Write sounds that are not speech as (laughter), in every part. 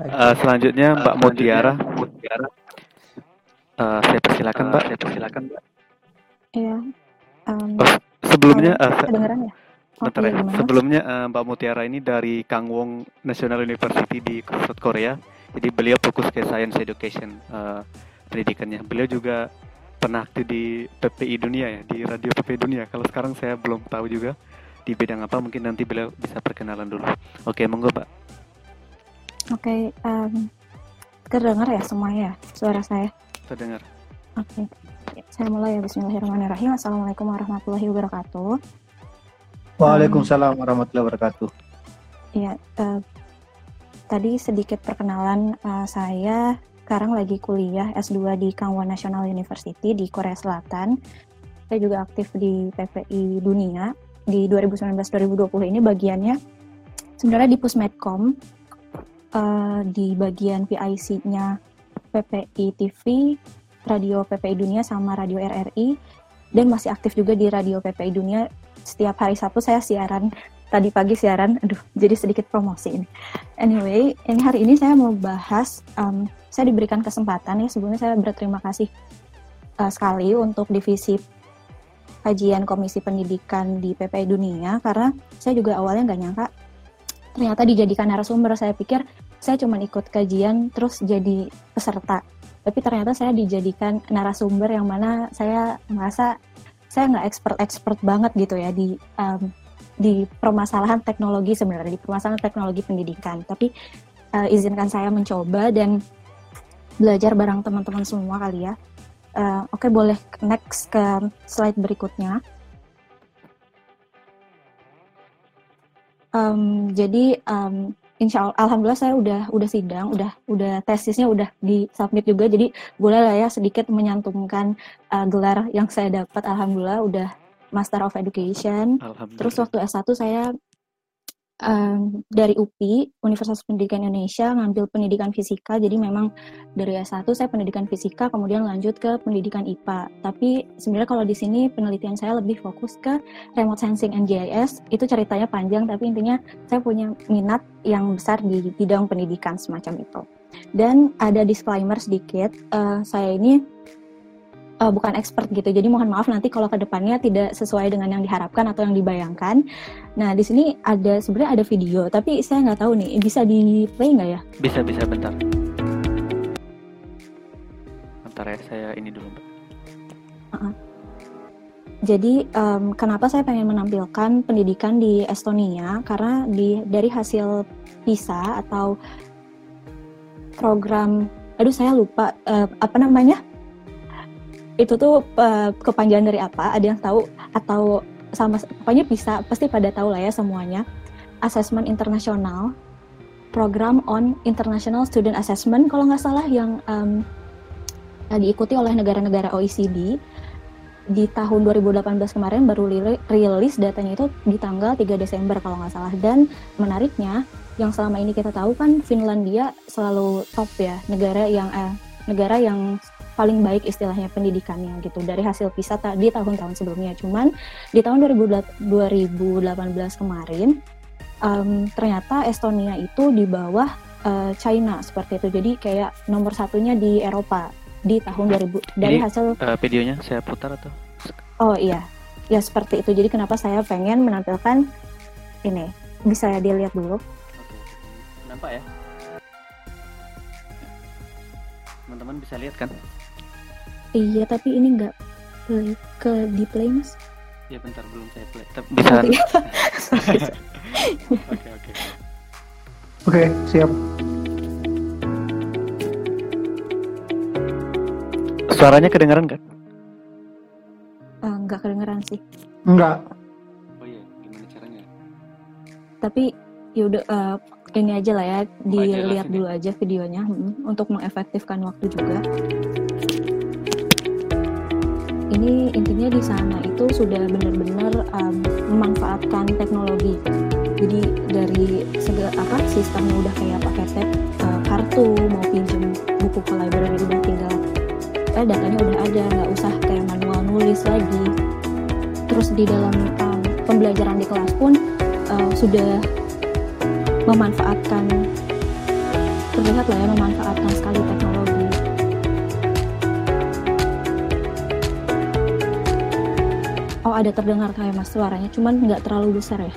Uh, selanjutnya Mbak Mutiara. Uh, saya persilakan Mbak. Saya persilakan Mbak. Iya. Um, oh, sebelumnya uh, kedengeran ya? Bentar ya. Sebelumnya uh, Mbak Mutiara ini dari Kangwon National University di South Korea. Jadi beliau fokus ke science education uh, pendidikannya. Beliau juga pernah aktif di PPI Dunia ya, di radio PPI Dunia. Kalau sekarang saya belum tahu juga di bidang apa. Mungkin nanti beliau bisa perkenalan dulu. Oke, monggo Mbak. Oke, um, terdengar ya semuanya suara saya? Terdengar. Oke, saya mulai ya. Bismillahirrahmanirrahim. Assalamualaikum warahmatullahi wabarakatuh. Waalaikumsalam warahmatullahi wabarakatuh. Iya, uh, tadi sedikit perkenalan uh, saya sekarang lagi kuliah S2 di Kangwon National University di Korea Selatan. Saya juga aktif di PPI Dunia di 2019-2020 ini bagiannya sebenarnya di Pusmedcom uh, di bagian PIC-nya PPI TV, Radio PPI Dunia sama Radio RRI dan masih aktif juga di Radio PPI Dunia. Setiap hari Sabtu saya siaran tadi pagi siaran. Aduh jadi sedikit promosi ini. Anyway ini hari ini saya mau bahas um, saya diberikan kesempatan ya. Sebelumnya saya berterima kasih uh, sekali untuk divisi kajian Komisi Pendidikan di PPI Dunia karena saya juga awalnya nggak nyangka ternyata dijadikan narasumber. Saya pikir saya cuma ikut kajian terus jadi peserta. Tapi ternyata saya dijadikan narasumber yang mana saya merasa saya nggak expert expert banget gitu ya di um, di permasalahan teknologi sebenarnya di permasalahan teknologi pendidikan. Tapi uh, izinkan saya mencoba dan belajar bareng teman-teman semua kali ya. Uh, oke okay, boleh next ke slide berikutnya. Um, jadi um, insya Allah alhamdulillah saya udah udah sidang udah udah tesisnya udah di submit juga. Jadi boleh lah ya sedikit menyantumkan uh, gelar yang saya dapat. Alhamdulillah udah Master of Education. Terus waktu S1 saya um, dari UPI Universitas Pendidikan Indonesia ngambil pendidikan fisika. Jadi memang dari S1 saya pendidikan fisika kemudian lanjut ke pendidikan IPA tapi sebenarnya kalau di sini penelitian saya lebih fokus ke remote sensing and GIS itu ceritanya panjang tapi intinya saya punya minat yang besar di bidang pendidikan semacam itu. Dan ada disclaimer sedikit uh, saya ini uh, bukan expert gitu. Jadi mohon maaf nanti kalau ke depannya tidak sesuai dengan yang diharapkan atau yang dibayangkan. Nah di sini ada sebenarnya ada video, tapi saya nggak tahu nih bisa di play nggak ya? Bisa bisa bentar. Bentar ya saya ini dulu. Uh -uh. Jadi um, kenapa saya pengen menampilkan pendidikan di Estonia? Karena di dari hasil PISA atau program, aduh saya lupa uh, apa namanya itu tuh uh, kepanjangan dari apa? Ada yang tahu atau sama pokoknya bisa pasti pada tahu lah ya semuanya. Assessment internasional, program on international student assessment kalau nggak salah yang um, diikuti oleh negara-negara OECD di tahun 2018 kemarin baru rilis datanya itu di tanggal 3 Desember kalau nggak salah dan menariknya yang selama ini kita tahu kan Finlandia selalu top ya negara yang eh, negara yang paling baik istilahnya pendidikannya gitu dari hasil PISA di tahun-tahun sebelumnya. Cuman di tahun 2018 kemarin um, ternyata Estonia itu di bawah uh, China seperti itu. Jadi kayak nomor satunya di Eropa di tahun 2000 dari Jadi, hasil uh, videonya saya putar atau Oh iya. Ya seperti itu. Jadi kenapa saya pengen menampilkan ini. Bisa dilihat dulu. Oke. Nampak ya? Teman-teman bisa lihat kan? Iya, tapi ini nggak play ke di play mas? Ya bentar belum saya play. Tapi bisa. Oh, iya. (laughs) Oke oke. Oke siap. Suaranya kedengaran kan? Uh, nggak kedengeran sih. Enggak. Oh iya, gimana caranya? Tapi yaudah uh, ini aja lah ya, dilihat dulu aja videonya hmm, untuk mengefektifkan waktu juga ini intinya di sana itu sudah benar-benar um, memanfaatkan teknologi jadi dari segala apa sistemnya udah kayak pakai tab uh, kartu mau pinjam buku ke library udah tinggal eh datanya udah ada nggak usah kayak manual nulis lagi terus di dalam um, pembelajaran di kelas pun uh, sudah memanfaatkan terlihat lah ya memanfaatkan sekali teknologi. Ada terdengar kayak mas suaranya, cuman nggak terlalu besar ya.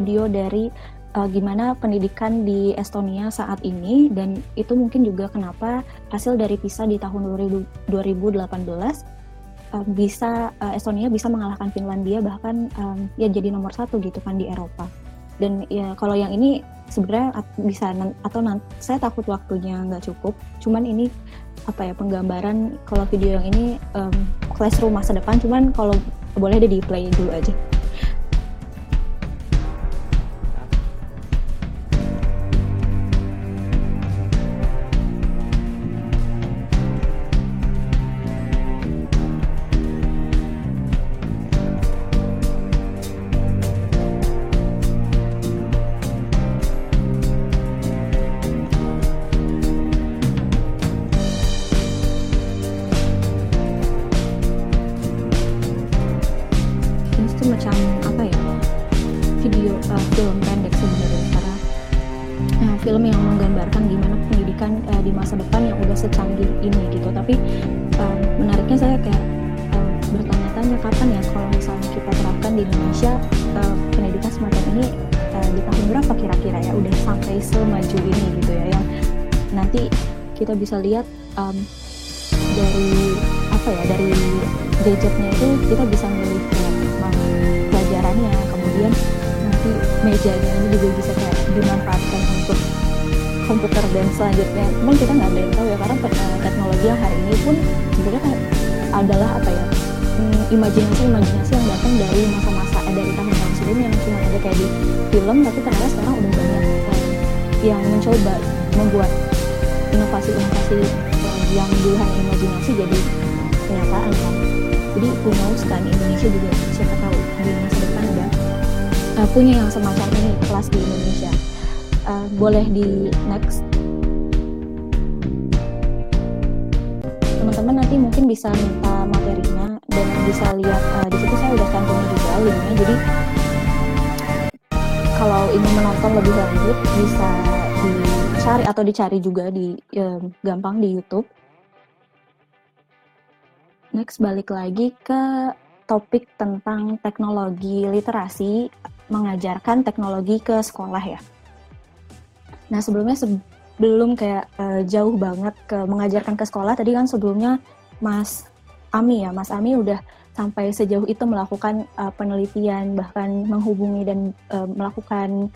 Video dari uh, gimana pendidikan di Estonia saat ini dan itu mungkin juga kenapa hasil dari PISA di tahun 2000 2018 uh, bisa uh, Estonia bisa mengalahkan Finlandia bahkan ya jadi nomor satu gitu kan di Eropa. Dan ya kalau yang ini sebenarnya bisa atau nanti saya takut waktunya nggak cukup. Cuman ini apa ya penggambaran kalau video yang ini um, classroom masa depan cuman kalau boleh deh di play dulu aja bisa lihat um, dari apa ya dari gadgetnya itu kita bisa milih memang pelajarannya. Kemudian nanti mejanya ini juga bisa kayak dimanfaatkan untuk komputer dan selanjutnya. Cuman kita nggak ada yang tahu ya karena eh, teknologi yang hari ini pun sebenarnya adalah apa ya hmm, imajinasi-imajinasi yang datang dari masa-masa eh, dari tahun-tahun sebelumnya. Yang cuma ada kayak di film tapi ternyata sekarang udah banyak eh, yang mencoba membuat inovasi-inovasi yang dulu hanya imajinasi jadi kenyataan kan. Jadi who knows kan Indonesia juga siapa tahu di masa depan ada uh, punya yang semacam ini kelas di Indonesia. Uh, boleh di next. Teman-teman nanti mungkin bisa minta materinya dan bisa lihat uh, di situ saya udah cantumin juga linknya jadi kalau ingin menonton lebih lanjut bisa dicari atau dicari juga di um, gampang di YouTube Next balik lagi ke topik tentang teknologi literasi, mengajarkan teknologi ke sekolah ya. Nah sebelumnya sebelum kayak uh, jauh banget ke mengajarkan ke sekolah, tadi kan sebelumnya Mas Ami ya, Mas Ami udah sampai sejauh itu melakukan uh, penelitian bahkan menghubungi dan uh, melakukan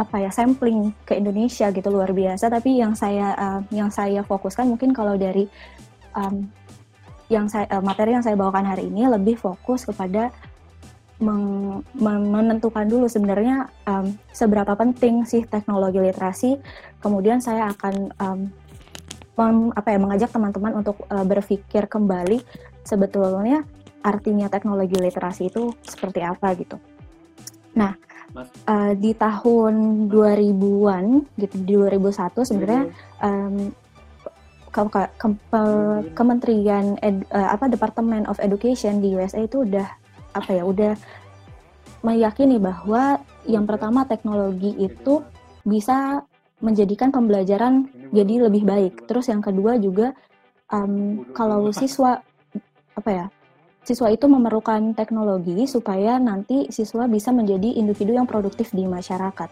apa ya sampling ke Indonesia gitu luar biasa. Tapi yang saya uh, yang saya fokuskan mungkin kalau dari um, yang saya uh, materi yang saya bawakan hari ini lebih fokus kepada menentukan dulu sebenarnya um, seberapa penting sih teknologi literasi. Kemudian saya akan um, mem, apa ya mengajak teman-teman untuk uh, berpikir kembali sebetulnya artinya teknologi literasi itu seperti apa gitu. Nah uh, di tahun 2000-an gitu di 2001 sebenarnya um, ke, ke, ke, Kementerian Ed, uh, apa Department of Education di USA itu udah apa ya udah meyakini bahwa yang pertama teknologi itu bisa menjadikan pembelajaran jadi lebih baik. Terus yang kedua juga um, kalau siswa apa ya siswa itu memerlukan teknologi supaya nanti siswa bisa menjadi individu yang produktif di masyarakat.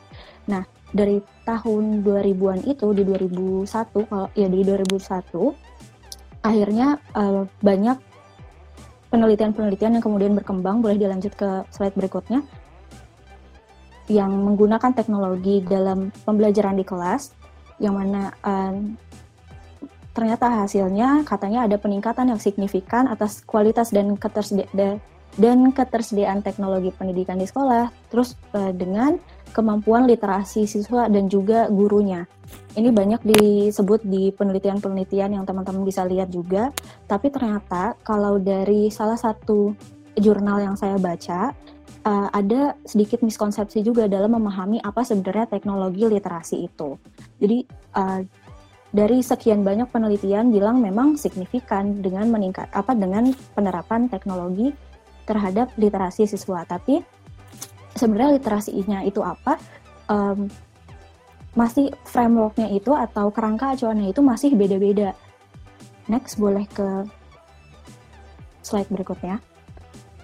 Nah, dari tahun 2000-an itu di 2001 kalau ya di 2001 akhirnya uh, banyak penelitian-penelitian yang kemudian berkembang boleh dilanjut ke slide berikutnya yang menggunakan teknologi dalam pembelajaran di kelas yang mana uh, ternyata hasilnya katanya ada peningkatan yang signifikan atas kualitas dan ketersediaan dan ketersediaan teknologi pendidikan di sekolah, terus uh, dengan kemampuan literasi siswa dan juga gurunya. Ini banyak disebut di penelitian-penelitian yang teman-teman bisa lihat juga, tapi ternyata kalau dari salah satu jurnal yang saya baca, uh, ada sedikit miskonsepsi juga dalam memahami apa sebenarnya teknologi literasi itu. Jadi uh, dari sekian banyak penelitian bilang memang signifikan dengan meningkat apa dengan penerapan teknologi terhadap literasi siswa. Tapi sebenarnya literasinya itu apa? Um, masih frameworknya itu atau kerangka acuannya itu masih beda-beda. Next boleh ke slide berikutnya.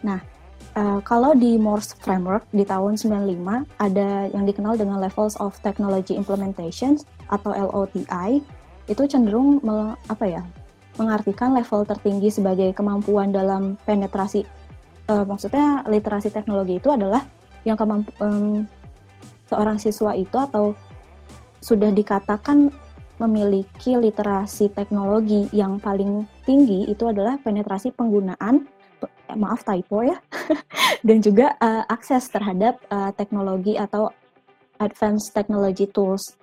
Nah, uh, kalau di Morse Framework di tahun 95 ada yang dikenal dengan Levels of Technology Implementation atau LOTI itu cenderung me, apa ya mengartikan level tertinggi sebagai kemampuan dalam penetrasi uh, maksudnya literasi teknologi itu adalah yang kemampu um, seorang siswa itu atau sudah dikatakan memiliki literasi teknologi yang paling tinggi itu adalah penetrasi penggunaan maaf typo ya (laughs) dan juga uh, akses terhadap uh, teknologi atau advanced technology tools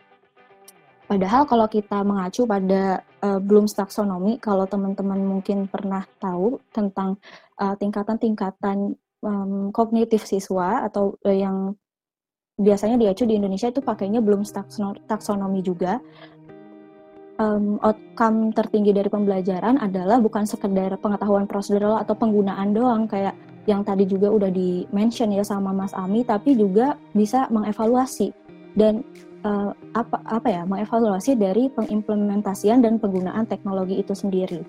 Padahal kalau kita mengacu pada uh, Bloom's taxonomy, kalau teman-teman mungkin pernah tahu tentang uh, tingkatan-tingkatan um, kognitif siswa atau uh, yang biasanya diacu di Indonesia itu pakainya Bloom's taxonomy juga. Um, outcome tertinggi dari pembelajaran adalah bukan sekedar pengetahuan prosedural atau penggunaan doang kayak yang tadi juga udah di mention ya sama Mas Ami, tapi juga bisa mengevaluasi dan uh, apa apa ya mengevaluasi dari pengimplementasian dan penggunaan teknologi itu sendiri.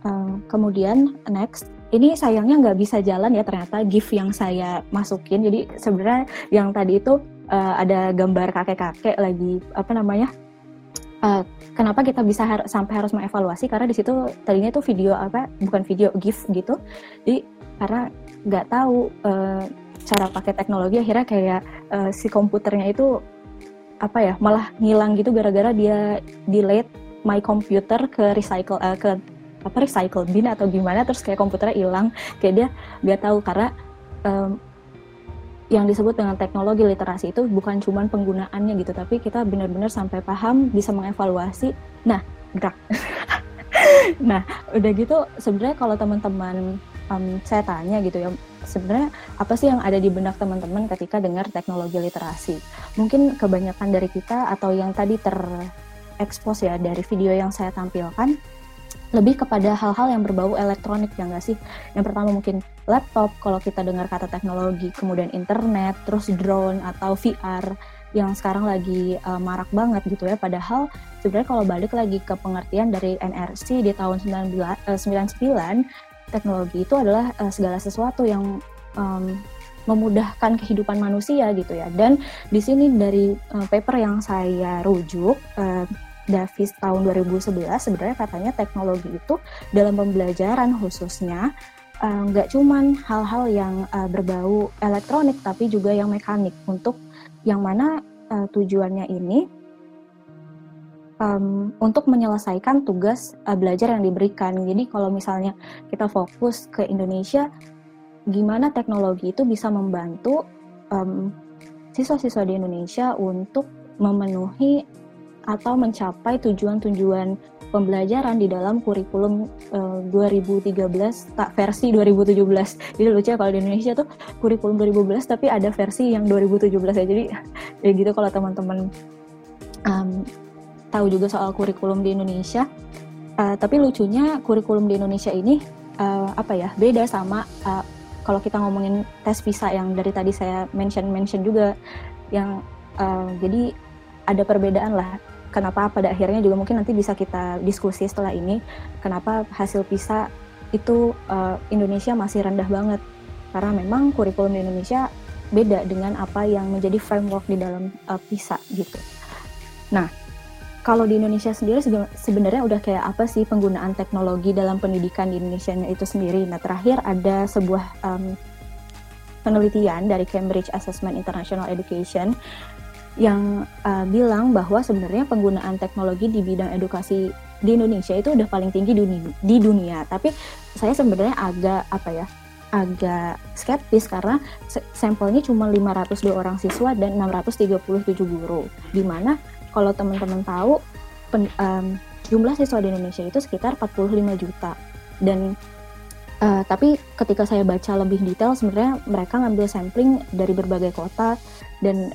Uh, kemudian next, ini sayangnya nggak bisa jalan ya ternyata GIF yang saya masukin. Jadi sebenarnya yang tadi itu uh, ada gambar kakek-kakek lagi apa namanya? Uh, kenapa kita bisa har sampai harus mengevaluasi? Karena di situ tadinya tuh video apa? Bukan video GIF gitu. Jadi karena nggak tahu uh, cara pakai teknologi akhirnya kayak uh, si komputernya itu apa ya malah ngilang gitu gara-gara dia delete my computer ke recycle uh, ke apa recycle bin atau gimana terus kayak komputernya hilang. Kayak dia nggak tahu karena um, yang disebut dengan teknologi literasi itu bukan cuma penggunaannya gitu tapi kita benar-benar sampai paham bisa mengevaluasi. Nah gerak. (laughs) Nah udah gitu sebenarnya kalau teman-teman um, saya tanya gitu ya sebenarnya apa sih yang ada di benak teman-teman ketika dengar teknologi literasi? Mungkin kebanyakan dari kita atau yang tadi terekspos ya dari video yang saya tampilkan lebih kepada hal-hal yang berbau elektronik ya nggak sih? Yang pertama mungkin laptop kalau kita dengar kata teknologi, kemudian internet, terus drone atau VR yang sekarang lagi uh, marak banget gitu ya. Padahal sebenarnya kalau balik lagi ke pengertian dari NRC di tahun 19, uh, 99 teknologi itu adalah uh, segala sesuatu yang um, memudahkan kehidupan manusia gitu ya. Dan di sini dari uh, paper yang saya rujuk uh, Davis tahun 2011 sebenarnya katanya teknologi itu dalam pembelajaran khususnya nggak uh, cuman hal-hal yang uh, berbau elektronik tapi juga yang mekanik untuk yang mana uh, tujuannya ini um, untuk menyelesaikan tugas uh, belajar yang diberikan. Jadi kalau misalnya kita fokus ke Indonesia, gimana teknologi itu bisa membantu um, siswa-siswa di Indonesia untuk memenuhi atau mencapai tujuan-tujuan pembelajaran di dalam kurikulum uh, 2013 tak versi 2017. Jadi lucu ya kalau di Indonesia tuh kurikulum 2012 tapi ada versi yang 2017 ya. Jadi (laughs) ya gitu kalau teman-teman um, tahu juga soal kurikulum di Indonesia. Uh, tapi lucunya kurikulum di Indonesia ini uh, apa ya beda sama uh, kalau kita ngomongin tes visa yang dari tadi saya mention mention juga yang uh, jadi ada perbedaan lah kenapa pada akhirnya juga mungkin nanti bisa kita diskusi setelah ini kenapa hasil PISA itu uh, Indonesia masih rendah banget karena memang kurikulum di Indonesia beda dengan apa yang menjadi framework di dalam uh, PISA gitu. Nah, kalau di Indonesia sendiri sebenarnya udah kayak apa sih penggunaan teknologi dalam pendidikan di Indonesia itu sendiri. Nah terakhir ada sebuah um, penelitian dari Cambridge Assessment International Education yang uh, bilang bahwa sebenarnya penggunaan teknologi di bidang edukasi di Indonesia itu udah paling tinggi di dunia, di dunia. Tapi saya sebenarnya agak apa ya agak skeptis karena sampelnya cuma 502 orang siswa dan 637 guru. Di mana kalau teman-teman tahu pen, um, jumlah siswa di Indonesia itu sekitar 45 juta. Dan uh, tapi ketika saya baca lebih detail sebenarnya mereka ngambil sampling dari berbagai kota dan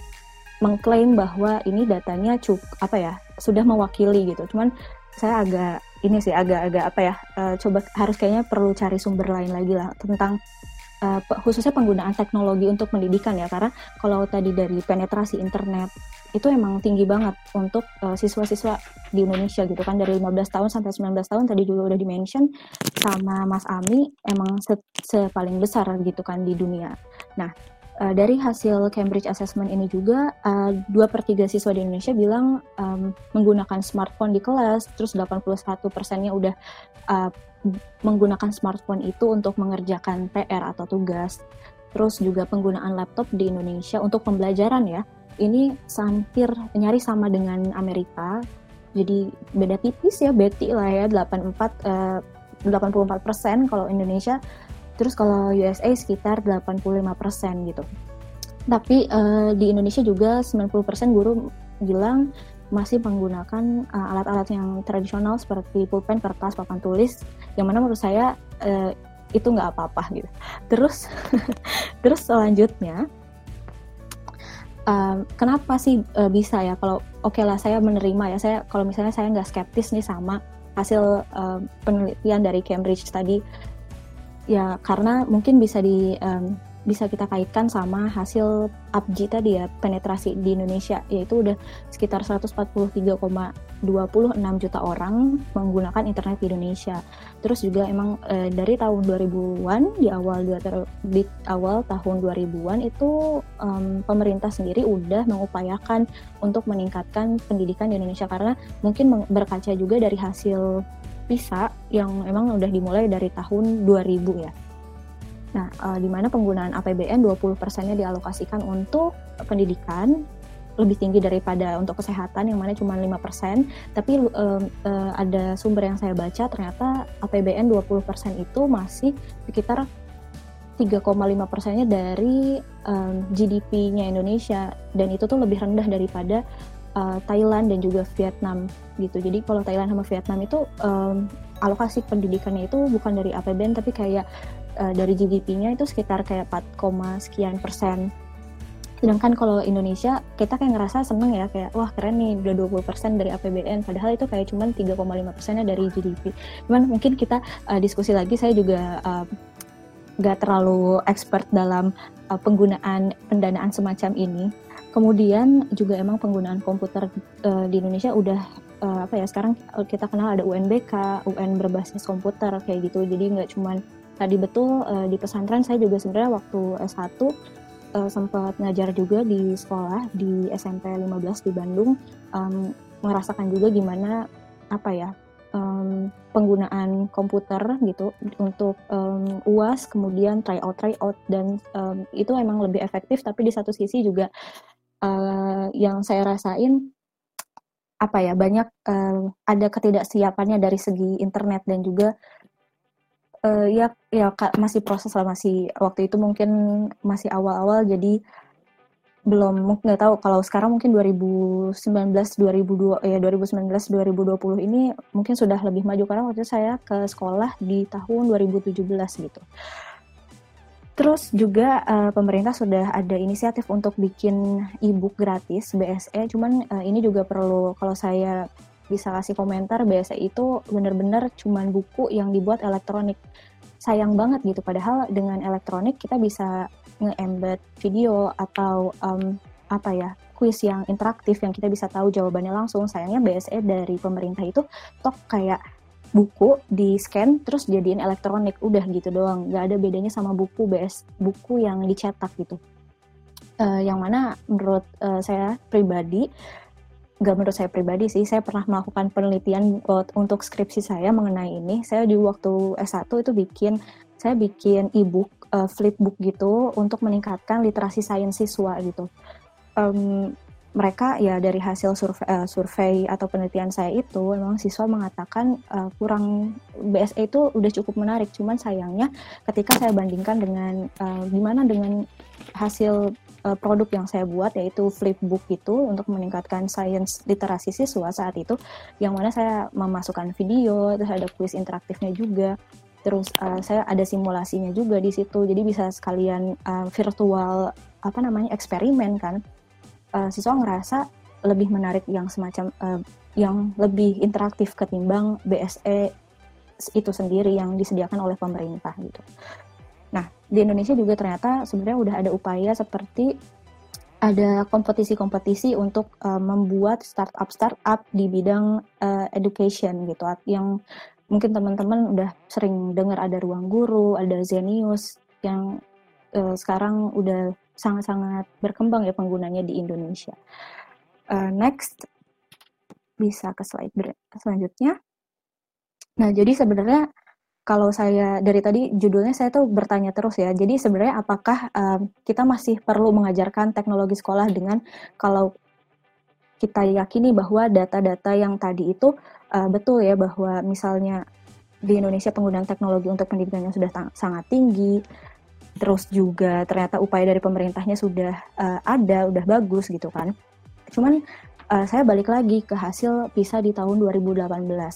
mengklaim bahwa ini datanya cukup apa ya sudah mewakili gitu. Cuman saya agak ini sih agak-agak apa ya uh, coba harus kayaknya perlu cari sumber lain lagi lah tentang uh, khususnya penggunaan teknologi untuk pendidikan ya karena kalau tadi dari penetrasi internet itu emang tinggi banget untuk uh, siswa-siswa di Indonesia gitu kan dari 15 tahun sampai 19 tahun tadi juga udah dimention sama Mas Ami emang se, se paling besar gitu kan di dunia. Nah uh, dari hasil Cambridge Assessment ini juga uh, dua per tiga siswa di Indonesia bilang um, menggunakan smartphone di kelas, terus 81 persennya udah uh, menggunakan smartphone itu untuk mengerjakan PR atau tugas. Terus juga penggunaan laptop di Indonesia untuk pembelajaran ya ini hampir nyari sama dengan Amerika. Jadi beda tipis ya, Betty lah ya 84 eh, 84 persen kalau Indonesia. Terus kalau USA sekitar 85 persen gitu. Tapi eh, di Indonesia juga 90 persen guru bilang masih menggunakan uh, alat-alat yang tradisional seperti pulpen, kertas, papan tulis, yang mana menurut saya uh, itu nggak apa-apa gitu. Terus, (laughs) terus selanjutnya uh, kenapa sih uh, bisa ya kalau oke okay lah saya menerima ya saya kalau misalnya saya nggak skeptis nih sama hasil uh, penelitian dari Cambridge tadi ya karena mungkin bisa di um, bisa kita kaitkan sama hasil APJI tadi ya penetrasi di Indonesia yaitu udah sekitar 143,26 juta orang menggunakan internet di Indonesia. Terus juga emang e, dari tahun 2000-an di awal di awal tahun 2000-an itu um, pemerintah sendiri udah mengupayakan untuk meningkatkan pendidikan di Indonesia karena mungkin berkaca juga dari hasil PISA yang emang udah dimulai dari tahun 2000 ya Nah, uh, di mana penggunaan APBN 20%-nya dialokasikan untuk pendidikan lebih tinggi daripada untuk kesehatan yang mana cuma 5%, tapi uh, uh, ada sumber yang saya baca ternyata APBN 20% itu masih sekitar 3,5 persennya dari um, GDP-nya Indonesia dan itu tuh lebih rendah daripada uh, Thailand dan juga Vietnam gitu. Jadi kalau Thailand sama Vietnam itu um, alokasi pendidikannya itu bukan dari APBN tapi kayak uh, dari GDP-nya itu sekitar kayak 4, sekian persen. Sedangkan kalau Indonesia kita kayak ngerasa seneng ya kayak wah keren nih udah 20 persen dari APBN padahal itu kayak cuman 3,5 persennya dari GDP. Cuman mungkin kita uh, diskusi lagi saya juga uh, gak terlalu expert dalam uh, penggunaan pendanaan semacam ini. Kemudian juga emang penggunaan komputer uh, di Indonesia udah uh, apa ya sekarang kita kenal ada UNBK, UN berbasis komputer kayak gitu. Jadi nggak cuman tadi betul uh, di pesantren saya juga sebenarnya waktu S1 uh, eh, sempat ngajar juga di sekolah di SMP 15 di Bandung um, merasakan juga gimana apa ya um, penggunaan komputer gitu untuk um, UAS kemudian try out try out dan um, itu emang lebih efektif. Tapi di satu sisi juga uh, yang saya rasain apa ya banyak uh, ada ketidaksiapannya dari segi internet dan juga uh, ya ya masih proses lah masih waktu itu mungkin masih awal-awal jadi belum nggak tahu. Kalau sekarang mungkin 2019 2002 ya 2019 2020 ini mungkin sudah lebih maju. Karena waktu itu saya ke sekolah di tahun 2017 gitu. Terus juga uh, pemerintah sudah ada inisiatif untuk bikin e-book gratis BSE, cuman uh, ini juga perlu kalau saya bisa kasih komentar BSE itu benar-benar cuman buku yang dibuat elektronik. Sayang banget gitu padahal dengan elektronik kita bisa nge-embed video atau um, apa ya kuis yang interaktif yang kita bisa tahu jawabannya langsung. Sayangnya BSE dari pemerintah itu tok kayak buku di scan terus jadiin elektronik. Udah gitu doang nggak ada bedanya sama buku BS buku yang dicetak gitu. Uh, yang mana menurut uh, saya pribadi nggak menurut saya pribadi sih saya pernah melakukan penelitian untuk skripsi saya mengenai ini saya di waktu S1 itu bikin saya bikin e-book uh, flipbook gitu untuk meningkatkan literasi sains siswa gitu. Um, mereka ya dari hasil survei, uh, survei atau penelitian saya itu memang siswa mengatakan uh, kurang BSE itu udah cukup menarik cuman sayangnya ketika saya bandingkan dengan uh, gimana dengan hasil uh, produk yang saya buat yaitu flipbook itu untuk meningkatkan sains literasi siswa saat itu yang mana saya memasukkan video terus ada kuis interaktifnya juga. Terus uh, saya ada simulasinya juga di situ. Jadi bisa sekalian uh, virtual apa namanya eksperimen kan. Uh, siswa ngerasa lebih menarik yang semacam uh, yang lebih interaktif ketimbang BSE itu sendiri yang disediakan oleh pemerintah gitu. Nah di Indonesia juga ternyata sebenarnya udah ada upaya seperti ada kompetisi-kompetisi untuk uh, membuat startup startup di bidang uh, education gitu yang mungkin teman-teman udah sering dengar ada ruang guru, ada Zenius yang uh, sekarang udah sangat-sangat berkembang ya penggunanya di Indonesia. Uh, next, bisa ke slide selanjutnya. Nah, jadi sebenarnya kalau saya dari tadi judulnya saya tuh bertanya terus ya. Jadi sebenarnya apakah um, kita masih perlu mengajarkan teknologi sekolah dengan kalau kita yakini bahwa data-data yang tadi itu uh, betul ya bahwa misalnya di Indonesia penggunaan teknologi untuk pendidikannya sudah sangat tinggi, terus juga ternyata upaya dari pemerintahnya sudah uh, ada, udah bagus gitu kan. Cuman uh, saya balik lagi ke hasil PISA di tahun 2018.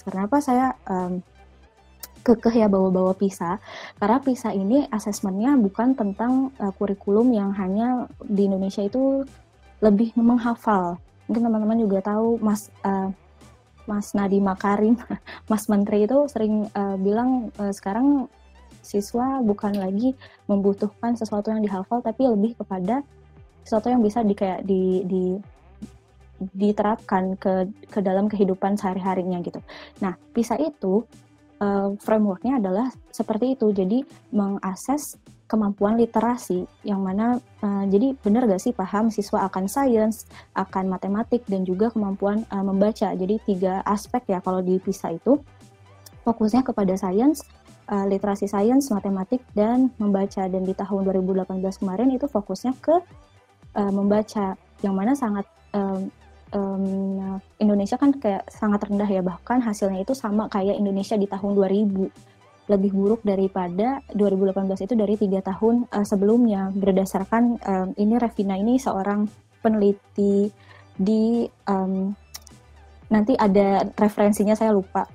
Kenapa saya um, kekeh ya bawa-bawa PISA? Karena PISA ini asesmennya bukan tentang uh, kurikulum yang hanya di Indonesia itu lebih menghafal. Mungkin teman-teman juga tahu Mas uh, Mas Nadiem Makarim, (laughs) Mas Menteri itu sering uh, bilang uh, sekarang siswa bukan lagi membutuhkan sesuatu yang dihafal tapi lebih kepada sesuatu yang bisa di kayak di, di diterapkan ke ke dalam kehidupan sehari-harinya gitu. Nah, PISA itu uh, frameworknya adalah seperti itu. Jadi mengakses kemampuan literasi yang mana uh, jadi benar gak sih paham siswa akan sains, akan matematik dan juga kemampuan uh, membaca. Jadi tiga aspek ya kalau di PISA itu fokusnya kepada sains, uh, literasi sains, matematik dan membaca dan di tahun 2018 kemarin itu fokusnya ke uh, membaca yang mana sangat um, Indonesia kan kayak sangat rendah ya. Bahkan hasilnya itu sama kayak Indonesia di tahun 2000 lebih buruk daripada 2018 itu dari tiga tahun uh, sebelumnya. Berdasarkan um, ini Revina ini seorang peneliti di um, nanti ada referensinya saya lupa.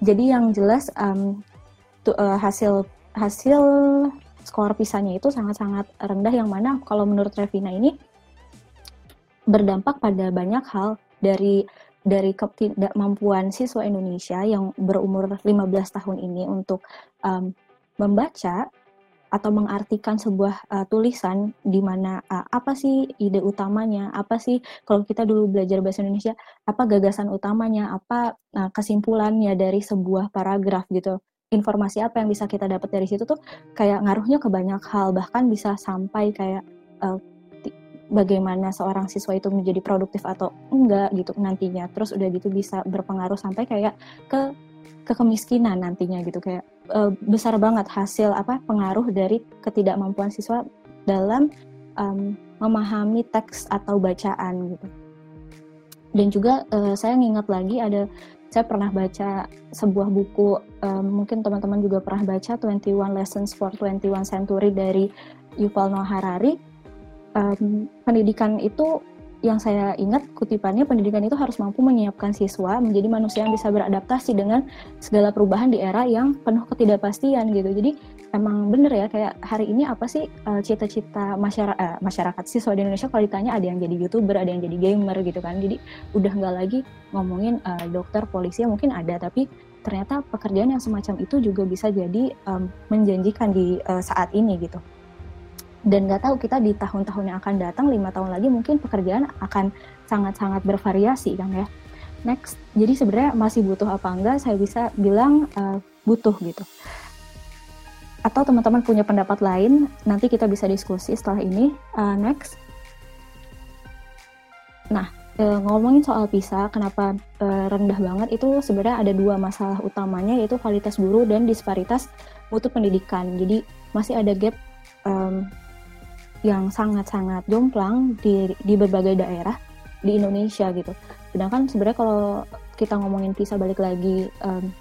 Jadi yang jelas um, tu, uh, hasil hasil skor pisahnya itu sangat-sangat rendah yang mana kalau menurut Revina ini berdampak pada banyak hal dari dari ketidakmampuan siswa Indonesia yang berumur 15 tahun ini untuk um, membaca atau mengartikan sebuah uh, tulisan di mana uh, apa sih ide utamanya, apa sih kalau kita dulu belajar bahasa Indonesia, apa gagasan utamanya, apa uh, kesimpulannya dari sebuah paragraf gitu. Informasi apa yang bisa kita dapat dari situ tuh kayak ngaruhnya ke banyak hal, bahkan bisa sampai kayak uh, bagaimana seorang siswa itu menjadi produktif atau enggak gitu nantinya terus udah gitu bisa berpengaruh sampai kayak ke ke kemiskinan nantinya gitu kayak e, besar banget hasil apa pengaruh dari ketidakmampuan siswa dalam um, memahami teks atau bacaan gitu. Dan juga uh, saya ngingat lagi ada saya pernah baca sebuah buku um, mungkin teman-teman juga pernah baca 21 Lessons for 21 Century dari Yuval Noah Harari. Um, pendidikan itu yang saya ingat kutipannya pendidikan itu harus mampu menyiapkan siswa menjadi manusia yang bisa beradaptasi dengan segala perubahan di era yang penuh ketidakpastian gitu. Jadi emang bener ya kayak hari ini apa sih uh, cita-cita masyarakat uh, masyarakat siswa di Indonesia kalau ditanya ada yang jadi youtuber, ada yang jadi gamer gitu kan. Jadi udah nggak lagi ngomongin uh, dokter, polisi yang mungkin ada tapi ternyata pekerjaan yang semacam itu juga bisa jadi um, menjanjikan di uh, saat ini gitu dan nggak tahu kita di tahun-tahun yang akan datang lima tahun lagi mungkin pekerjaan akan sangat-sangat bervariasi kan ya. Next. Jadi sebenarnya masih butuh apa enggak saya bisa bilang uh, butuh gitu. Atau teman-teman punya pendapat lain nanti kita bisa diskusi setelah ini. Uh, next. Nah uh, ngomongin soal PISA kenapa rendah banget itu sebenarnya ada dua masalah utamanya yaitu kualitas guru dan disparitas mutu pendidikan. Jadi masih ada gap um, yang sangat-sangat jomplang di, di berbagai daerah di Indonesia gitu. Sedangkan sebenarnya kalau kita ngomongin PISA balik lagi um,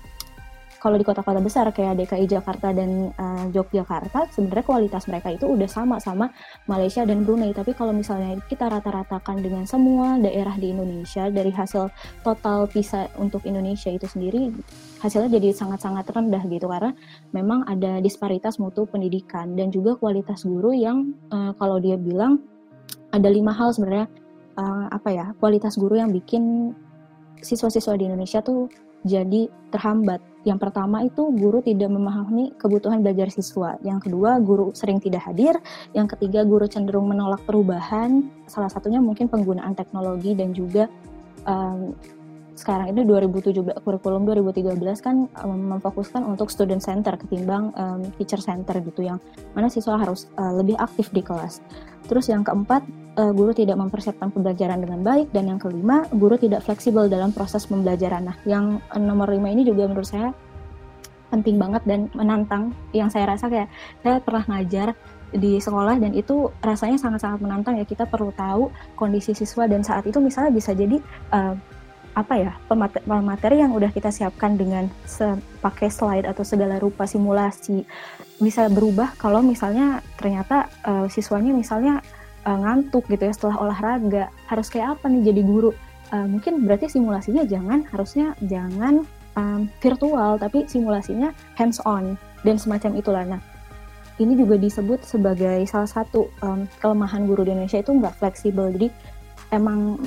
kalau di kota-kota besar kayak DKI Jakarta dan uh, Yogyakarta sebenarnya kualitas mereka itu udah sama sama Malaysia dan Brunei. Tapi kalau misalnya kita rata-ratakan dengan semua daerah di Indonesia dari hasil total PISA untuk Indonesia itu sendiri hasilnya jadi sangat-sangat rendah gitu. Karena memang ada disparitas mutu pendidikan dan juga kualitas guru yang uh, kalau dia bilang ada lima hal sebenarnya uh, apa ya kualitas guru yang bikin siswa-siswa di Indonesia tuh jadi terhambat. Yang pertama itu guru tidak memahami kebutuhan belajar siswa. Yang kedua guru sering tidak hadir. Yang ketiga guru cenderung menolak perubahan. Salah satunya mungkin penggunaan teknologi dan juga um, sekarang ini 2017 kurikulum 2013 kan um, memfokuskan untuk student center ketimbang um, teacher center gitu yang mana siswa harus uh, lebih aktif di kelas. Terus yang keempat uh, guru tidak mempersiapkan pembelajaran dengan baik dan yang kelima guru tidak fleksibel dalam proses pembelajaran. Nah, yang nomor lima ini juga menurut saya penting banget dan menantang. Yang saya rasa kayak saya pernah ngajar di sekolah dan itu rasanya sangat-sangat menantang ya kita perlu tahu kondisi siswa dan saat itu misalnya bisa jadi uh, apa ya pemateri yang udah kita siapkan dengan pakai slide atau segala rupa simulasi bisa berubah kalau misalnya ternyata uh, siswanya misalnya uh, ngantuk gitu ya setelah olahraga. Harus kayak apa nih jadi guru? Uh, mungkin berarti simulasinya jangan harusnya jangan um, virtual tapi simulasinya hands on dan semacam itulah. Nah ini juga disebut sebagai salah satu um, kelemahan guru di Indonesia itu nggak fleksibel. Jadi emang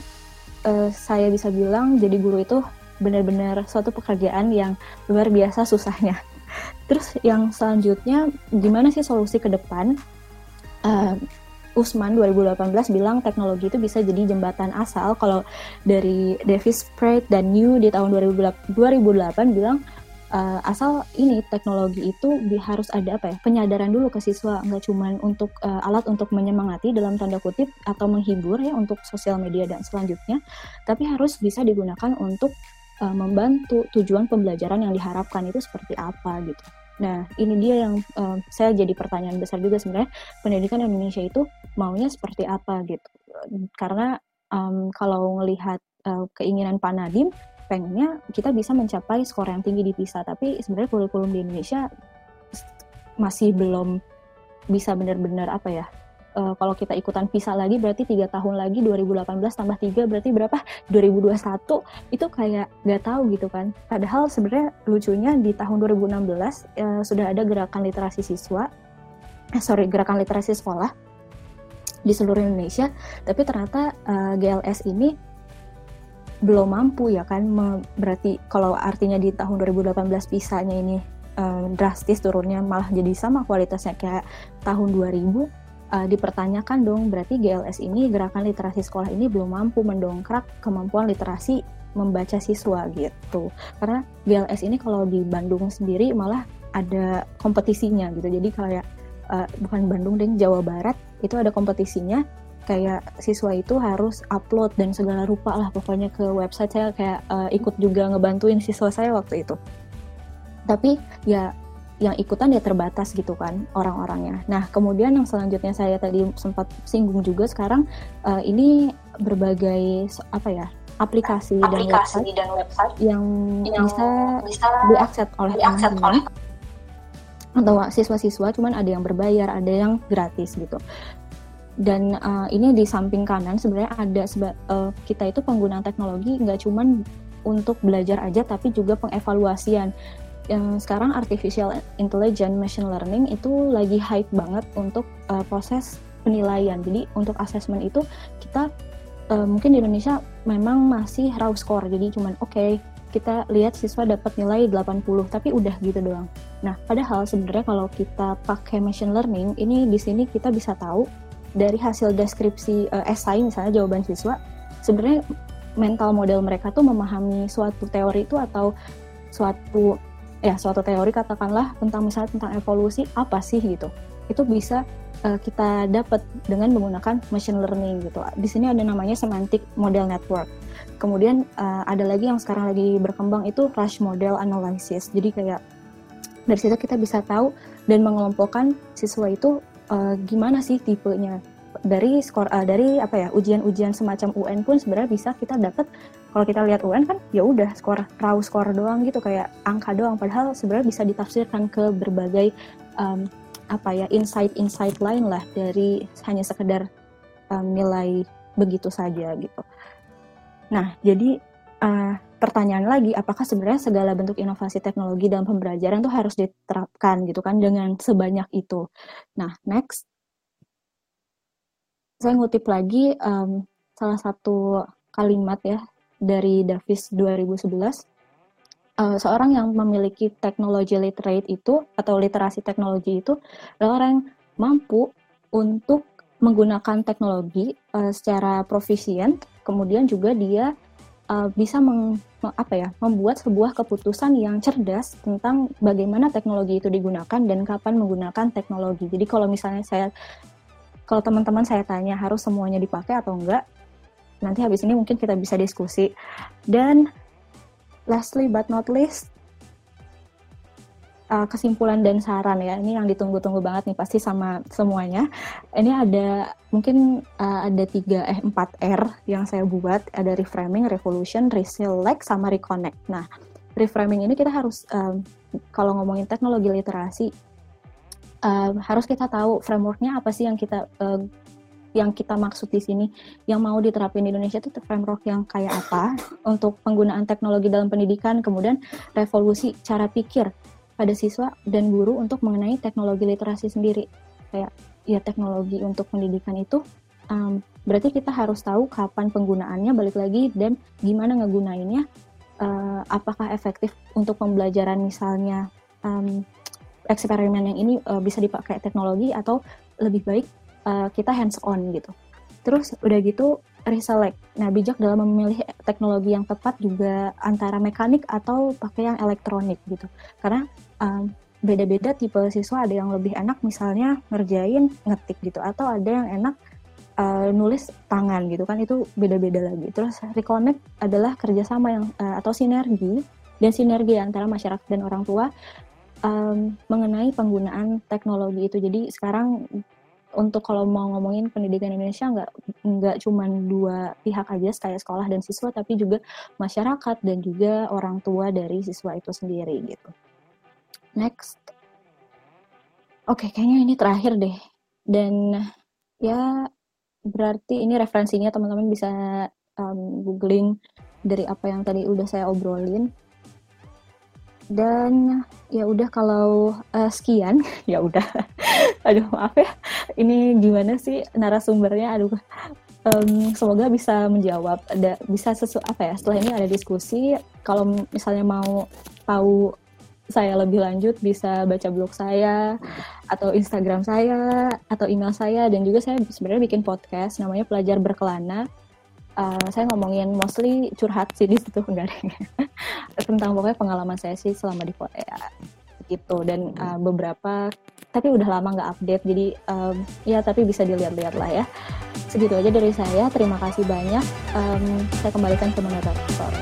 uh, saya bisa bilang jadi guru itu benar-benar suatu pekerjaan yang luar biasa susahnya. (laughs) Terus yang selanjutnya gimana sih solusi ke depan? Uh, Usman 2018 bilang teknologi itu bisa jadi jembatan asal. Kalau dari Davis Pratt dan New di tahun 2008, 2008 bilang uh, asal ini teknologi itu harus ada apa ya penyadaran dulu ke siswa nggak cuma untuk uh, alat untuk menyemangati dalam tanda kutip atau menghibur ya untuk sosial media dan selanjutnya tapi harus bisa digunakan untuk uh, membantu tujuan pembelajaran yang diharapkan itu seperti apa gitu. Nah, ini dia yang uh, saya jadi pertanyaan besar juga sebenarnya pendidikan Indonesia itu maunya seperti apa gitu. Karena um, kalau melihat uh, keinginan Pak Nadim, pengennya kita bisa mencapai skor yang tinggi di PISA, tapi sebenarnya kurikulum di Indonesia masih belum bisa benar-benar apa ya uh, kalau kita ikutan PISA lagi berarti tiga tahun lagi 2018 tambah tiga berarti berapa? 2021 itu kayak nggak tahu gitu kan. Padahal sebenarnya lucunya di tahun 2016 uh, eh, sudah ada gerakan literasi siswa eh, sorry gerakan literasi sekolah di seluruh Indonesia. Tapi ternyata uh, GLS ini belum mampu ya kan berarti kalau artinya di tahun 2018 pisahnya ini um, drastis turunnya malah jadi sama kualitasnya. Kayak tahun 2000 uh, dipertanyakan dong berarti GLS ini gerakan literasi sekolah ini belum mampu mendongkrak kemampuan literasi membaca siswa gitu. Karena GLS ini kalau di Bandung sendiri malah ada kompetisinya gitu. Jadi kayak uh, bukan Bandung deh Jawa Barat itu ada kompetisinya kayak siswa itu harus upload dan segala rupa lah pokoknya ke website saya kayak uh, ikut juga ngebantuin siswa saya waktu itu. Tapi ya yang ikutan ya terbatas gitu kan orang-orangnya. Nah kemudian yang selanjutnya saya tadi sempat singgung juga sekarang uh, ini berbagai apa ya aplikasi, aplikasi dan, website dan website yang, yang bisa, bisa diakses oleh diakses oleh atau siswa-siswa cuman ada yang berbayar ada yang gratis gitu dan uh, ini di samping kanan sebenarnya ada seba, uh, kita itu penggunaan teknologi nggak cuman untuk belajar aja tapi juga pengevaluasian yang sekarang artificial intelligence machine learning itu lagi hype banget untuk uh, proses penilaian. Jadi untuk assessment itu kita uh, mungkin di Indonesia memang masih raw score. Jadi cuman oke okay, kita lihat siswa dapat nilai 80 tapi udah gitu doang. Nah, padahal sebenarnya kalau kita pakai machine learning ini di sini kita bisa tahu dari hasil deskripsi uh, esai misalnya jawaban siswa sebenarnya mental model mereka tuh memahami suatu teori itu atau suatu ya suatu teori katakanlah tentang misalnya tentang evolusi apa sih gitu. Itu bisa uh, kita dapat dengan menggunakan machine learning gitu. Di sini ada namanya semantic model network. Kemudian uh, ada lagi yang sekarang lagi berkembang itu rush model analysis. Jadi kayak dari situ kita bisa tahu dan mengelompokkan siswa itu uh, gimana sih tipenya? Dari skor uh, dari apa ya ujian-ujian semacam UN pun sebenarnya bisa kita dapat kalau kita lihat UN kan ya udah skor raw skor doang gitu kayak angka doang. Padahal sebenarnya bisa ditafsirkan ke berbagai um, apa ya insight-insight lain lah dari hanya sekedar um, nilai begitu saja gitu. Nah jadi uh, pertanyaan lagi apakah sebenarnya segala bentuk inovasi teknologi dalam pembelajaran itu harus diterapkan gitu kan dengan sebanyak itu. Nah next. Saya ngutip lagi um, salah satu kalimat ya dari Davis 2011 uh, seorang yang memiliki teknologi literate itu atau literasi teknologi itu adalah orang yang mampu untuk menggunakan teknologi uh, secara profisien. Kemudian juga dia uh, bisa meng, apa ya membuat sebuah keputusan yang cerdas tentang bagaimana teknologi itu digunakan dan kapan menggunakan teknologi jadi kalau misalnya saya kalau teman-teman saya tanya harus semuanya dipakai atau enggak, nanti habis ini mungkin kita bisa diskusi. Dan lastly but not least, uh, kesimpulan dan saran ya. Ini yang ditunggu-tunggu banget nih pasti sama semuanya. Ini ada mungkin uh, ada tiga eh empat R yang saya buat. Ada reframing, revolution, reselect sama reconnect. Nah reframing ini kita harus um, kalau ngomongin teknologi literasi uh, harus kita tahu frameworknya apa sih yang kita uh, yang kita maksud di sini. Yang mau diterapin di Indonesia itu framework yang kayak apa untuk penggunaan teknologi dalam pendidikan kemudian revolusi cara pikir pada siswa dan guru untuk mengenai teknologi literasi sendiri kayak ya teknologi untuk pendidikan itu um, berarti kita harus tahu kapan penggunaannya balik lagi dan gimana ngegunainnya uh, apakah efektif untuk pembelajaran misalnya um, eksperimen yang ini uh, bisa dipakai teknologi atau lebih baik uh, kita hands on gitu. Terus udah gitu reselect. Nah, bijak dalam memilih teknologi yang tepat juga antara mekanik atau pakai yang elektronik gitu. Karena um, beda-beda tipe siswa ada yang lebih enak misalnya ngerjain ngetik gitu atau ada yang enak uh, nulis tangan gitu kan itu beda-beda lagi. Terus reconnect adalah kerjasama yang uh, atau sinergi dan sinergi antara masyarakat dan orang tua um, mengenai penggunaan teknologi itu. Jadi sekarang untuk kalau mau ngomongin pendidikan Indonesia nggak nggak cuma dua pihak aja kayak sekolah dan siswa tapi juga masyarakat dan juga orang tua dari siswa itu sendiri gitu. Next. Oke, okay, kayaknya ini terakhir deh. Dan ya berarti ini referensinya teman-teman bisa um, googling dari apa yang tadi udah saya obrolin. Dan ya udah kalau uh, sekian. (laughs) Ya udah. (laughs) Aduh maaf ya. Ini gimana sih narasumbernya? Aduh. Um, semoga bisa menjawab. Ada bisa sesu apa ya? Setelah ini ada diskusi. Kalau misalnya mau tahu saya lebih lanjut bisa baca blog saya atau Instagram saya atau email saya. Dan juga saya sebenarnya bikin podcast namanya pelajar berkelana. Uh, saya ngomongin mostly curhat sih di situ (laughs) tentang pokoknya pengalaman saya sih selama di Korea gitu. Dan uh, beberapa tapi udah lama nggak update jadi um, ya tapi bisa dilihat-lihat lah ya. Segitu aja dari saya terima kasih banyak. Um, saya kembalikan ke moderator